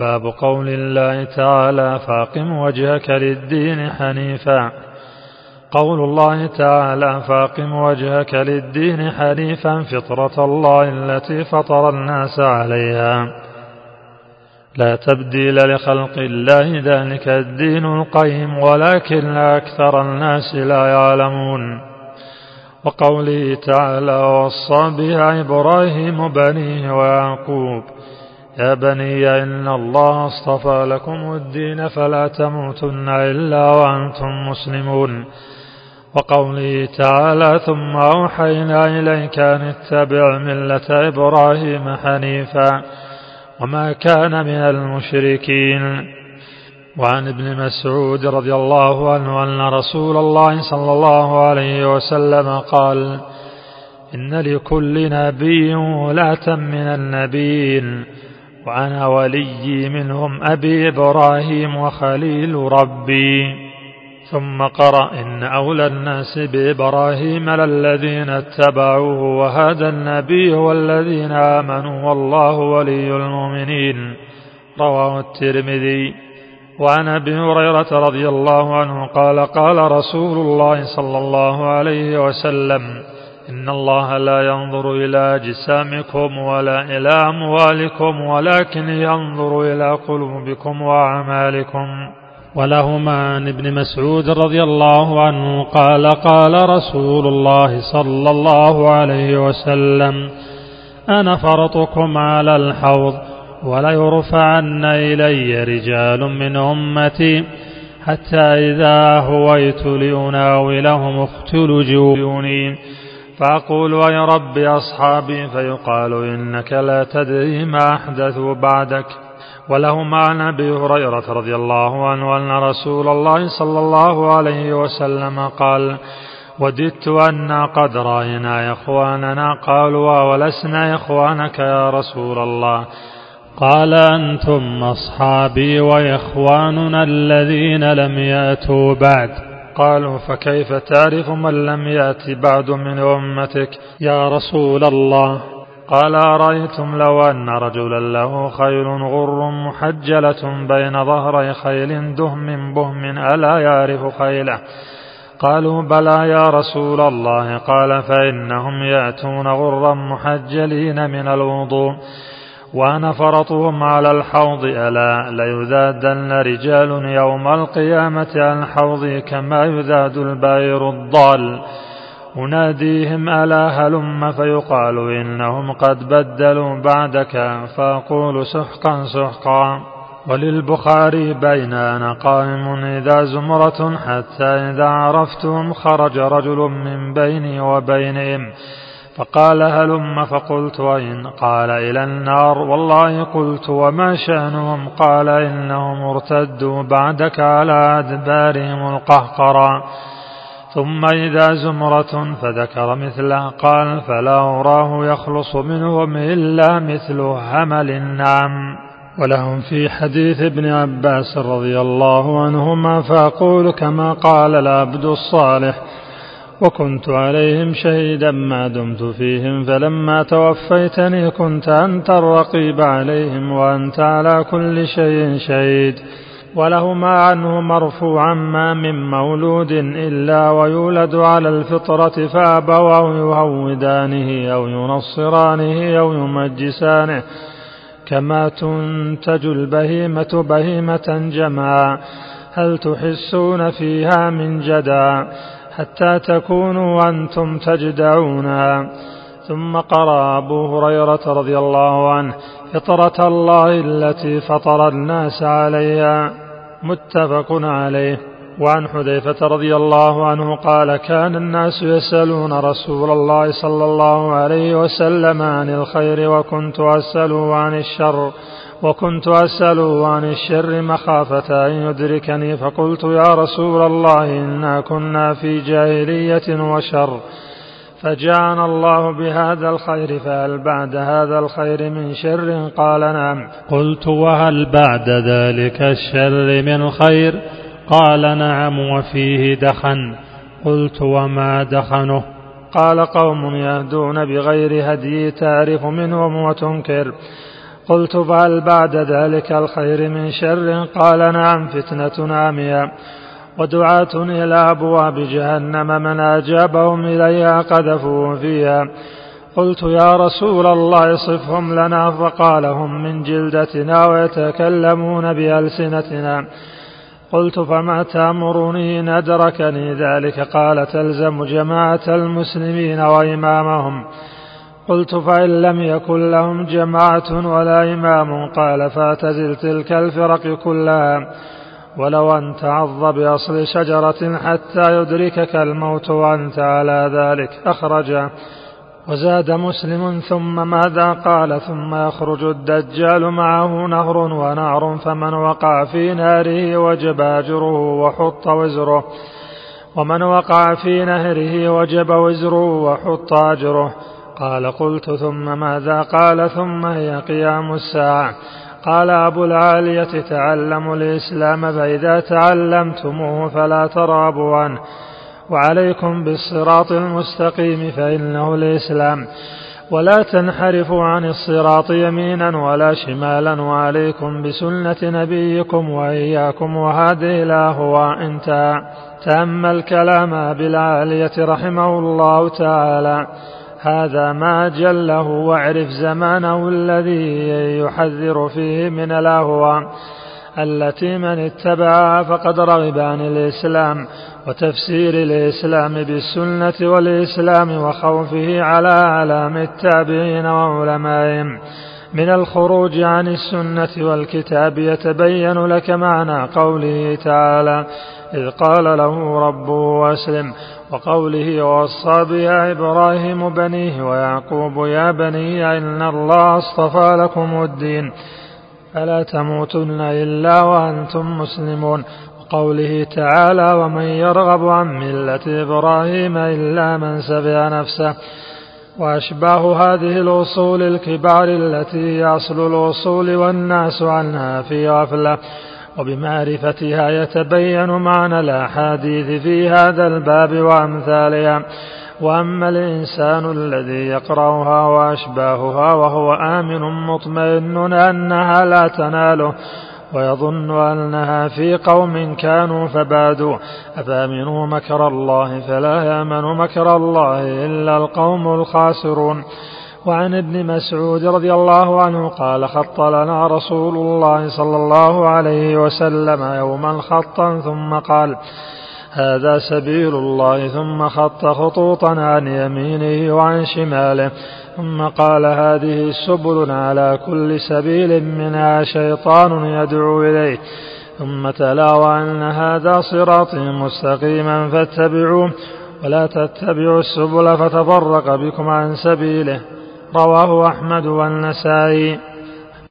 باب قول الله تعالى فاقم وجهك للدين حنيفا. قول الله تعالى فاقم وجهك للدين حنيفا فطرة الله التي فطر الناس عليها. لا تبديل لخلق الله ذلك الدين القيم ولكن أكثر الناس لا يعلمون. وقوله تعالى وصى بها إبراهيم بنيه ويعقوب. يا بني إن الله اصطفى لكم الدين فلا تموتن إلا وأنتم مسلمون وقوله تعالى ثم أوحينا إليك أن اتبع ملة إبراهيم حنيفا وما كان من المشركين وعن ابن مسعود رضي الله عنه أن رسول الله صلى الله عليه وسلم قال إن لكل نبي ولاة من النبيين وأنا ولي منهم أبي إبراهيم وخليل ربي. ثم قرأ إن أولى الناس بإبراهيم للذين اتبعوه وهذا النبي والذين آمنوا والله ولي المؤمنين. رواه الترمذي. وعن أبي هريرة رضي الله عنه قال قال رسول الله صلى الله عليه وسلم إن الله لا ينظر إلى اجسامكم ولا إلى أموالكم ولكن ينظر إلى قلوبكم وأعمالكم. ولهما عن ابن مسعود رضي الله عنه قال قال رسول الله صلى الله عليه وسلم أنا فرطكم على الحوض وليرفعن إلي رجال من أمتي حتى إذا هويت لأناولهم اختلجوني فأقول اي رب أصحابي فيقال إنك لا تدري ما احدثوا بعدك. ولهما عن أبي هريرة رضي الله عنه أن رسول الله صلى الله عليه وسلم قال وددت أنا قد رأينا إخواننا قالوا ولسنا إخوانك يا رسول الله؟ قال أنتم أصحابي وإخواننا الذين لم يأتوا بعد. قالوا فكيف تعرف من لم يأت بعد من أمتك يا رسول الله؟ قال أرأيتم لو أن رجلا له خيل غر محجلة بين ظهري خيل دهم بهم ألا يعرف خيله. قالوا بلى يا رسول الله. قال فإنهم يأتون غرا محجلين من الوضوء. وأنا فرطهم على الحوض. ألا ليذادن رجال يوم القيامة عن حوضي كما يذاد البائر الضال. أناديهم ألا هلم فيقال إنهم قد بدلوا بعدك. فأقول سحقا سحقا. وللبخاري بين أنا قائم إذا زمرة حتى إذا عرفتهم خرج رجل من بيني وبينهم. فقال هلم فقلت أين قال إلى النار والله قلت وما شأنهم قال إنهم ارتدوا بعدك على أدبارهم القهقرا. ثم إذا زمرة فذكر مثله قال فلا أراه يخلص منهم إلا مثل همل النعم. ولهم في حديث ابن عباس رضي الله عنهما فأقول كما قال العبد الصالح وكنت عليهم شهيدا ما دمت فيهم فلما توفيتني كنت أنت الرقيب عليهم وأنت على كل شيء شهيد. ولهما عنه مرفوعا ما من مولود إلا ويولد على الفطرة فأبواه يهودانه أو ينصرانه أو يمجسانه. كما تنتج البهيمة بهيمة جمعا هل تحسون فيها من جدع حتى تكونوا أنتم تجدعونها ثم قرأ أبو هريرة رضي الله عنه فطرة الله التي فطر الناس عليها. متفق عليه. وعن حذيفة رضي الله عنه قال كان الناس يسألون رسول الله صلى الله عليه وسلم عن الخير وكنت أسأله عن الشر. وكنت أسأله عن الشر مخافة أن يدركني فقلت يا رسول الله إنا كنا في جاهلية وشر فجاءنا الله بهذا الخير فهل بعد هذا الخير من شر؟ قال نعم. قلت وهل بعد ذلك الشر من خير؟ قال نعم وفيه دخن. قلت وما دخنه؟ قال قوم يهدون بغير هدي تعرف منهم وتنكر. قلت فهل بعد ذلك الخير من شر. قال نعم فتنة عامية. ودعاة إلى أبواب جهنم من أجابهم إليها قذفوا فيها. قلت يا رسول الله صفهم لنا. فقال هم من جلدتنا ويتكلمون بألسنتنا. قلت فما تأمرني إن أدركني ذلك؟ قال تلزم جماعة المسلمين وإمامهم. قلت فإن لم يكن لهم جماعة ولا إمام قال فاعتزل تلك الفرق كلها. ولو أن تعض بأصل شجرة حتى يدركك الموت وأنت على ذلك أخرجه وزاد مسلم ثم ماذا قال؟ ثم يخرج الدجال معه نهر ونار فمن وقع في ناره وجب أجره وحط وزره. ومن وقع في نهره وجب وزره وحط أجره. قال قلت ثم ماذا؟ قال ثم هي قيام الساعة. قال أبو العالية تعلموا الإسلام فإذا تعلمتموه فلا ترابوا عنه. وعليكم بالصراط المستقيم فإنه الإسلام. ولا تنحرفوا عن الصراط يمينا ولا شمالا. وعليكم بسنة نبيكم وإياكم. وهذه الأهواء انتهى تأمل كلام أبي العالية رحمه الله تعالى. هذا ما جله واعرف زمانه الذي يحذر فيه من الأهواء التي من اتبعها فقد رغب عن الإسلام وتفسير الإسلام بالسنة والإسلام وخوفه على أعلام التابعين وعلمائهم. من الخروج عن السنة والكتاب يتبين لك معنى قوله تعالى إذ قال له ربه أسلم. وقوله وصى بها إبراهيم بنيه ويعقوب يا بني إن الله اصطفى لكم الدين فلا تموتن إلا وأنتم مسلمون وقوله تعالى ومن يرغب عن ملة إبراهيم إلا من سفه نفسه وأشباه هذه الأصول الكبار التي هي أصل الأصول والناس عنها في غفلة وبمعرفتها يتبين معنى الأحاديث في هذا الباب وأمثالها. وأما الإنسان الذي يقرأها وأشباهها وهو آمن مطمئن أنها لا تناله ويظن أنها في قوم كانوا فبادوا. أفأمنوا مكر الله؟ فلا يأمن مكر الله إلا القوم الخاسرون. وعن ابن مسعود رضي الله عنه قال خط لنا رسول الله صلى الله عليه وسلم يوما خطا ثم قال هذا سبيل الله ثم خط خطوطا عن يمينه وعن شماله ثم قال هذه سبل على كل سبيل منها شيطان يدعو إليه ثم تلا وأن هذا صراطي مستقيما فاتبعوه ولا تتبعوا السبل فتفرق بكم عن سبيله. رواه أحمد والنسائي.